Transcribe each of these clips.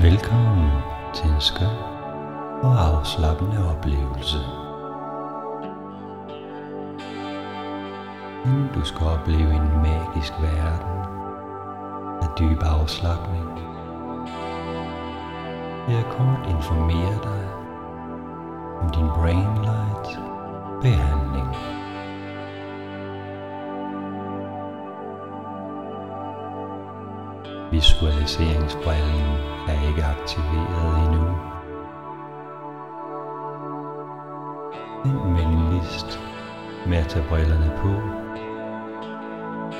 Velkommen til en skøn og afslappende oplevelse. Inden du skal opleve en magisk verden af dyb afslappning, vil jeg kort informere dig om din Brain Light behandling. Visualiseringsbrillen er ikke aktiveret endnu. Vent venligst med at tage brillerne på,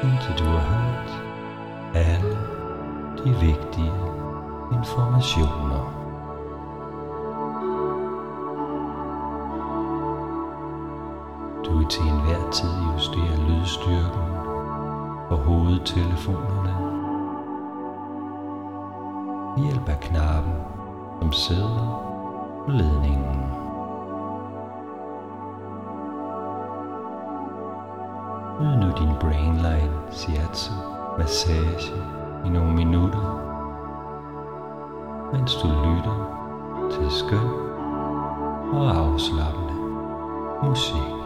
indtil du har hørt alle de vigtige informationer. Du vil til enhver tid justere lydstyrken på hovedtelefonerne ved hjælp af knappen, som sidder på ledningen. Nyd nu din Brainline Shiatsu massage i nogle minutter, mens du lytter til skøn og afslappende musik.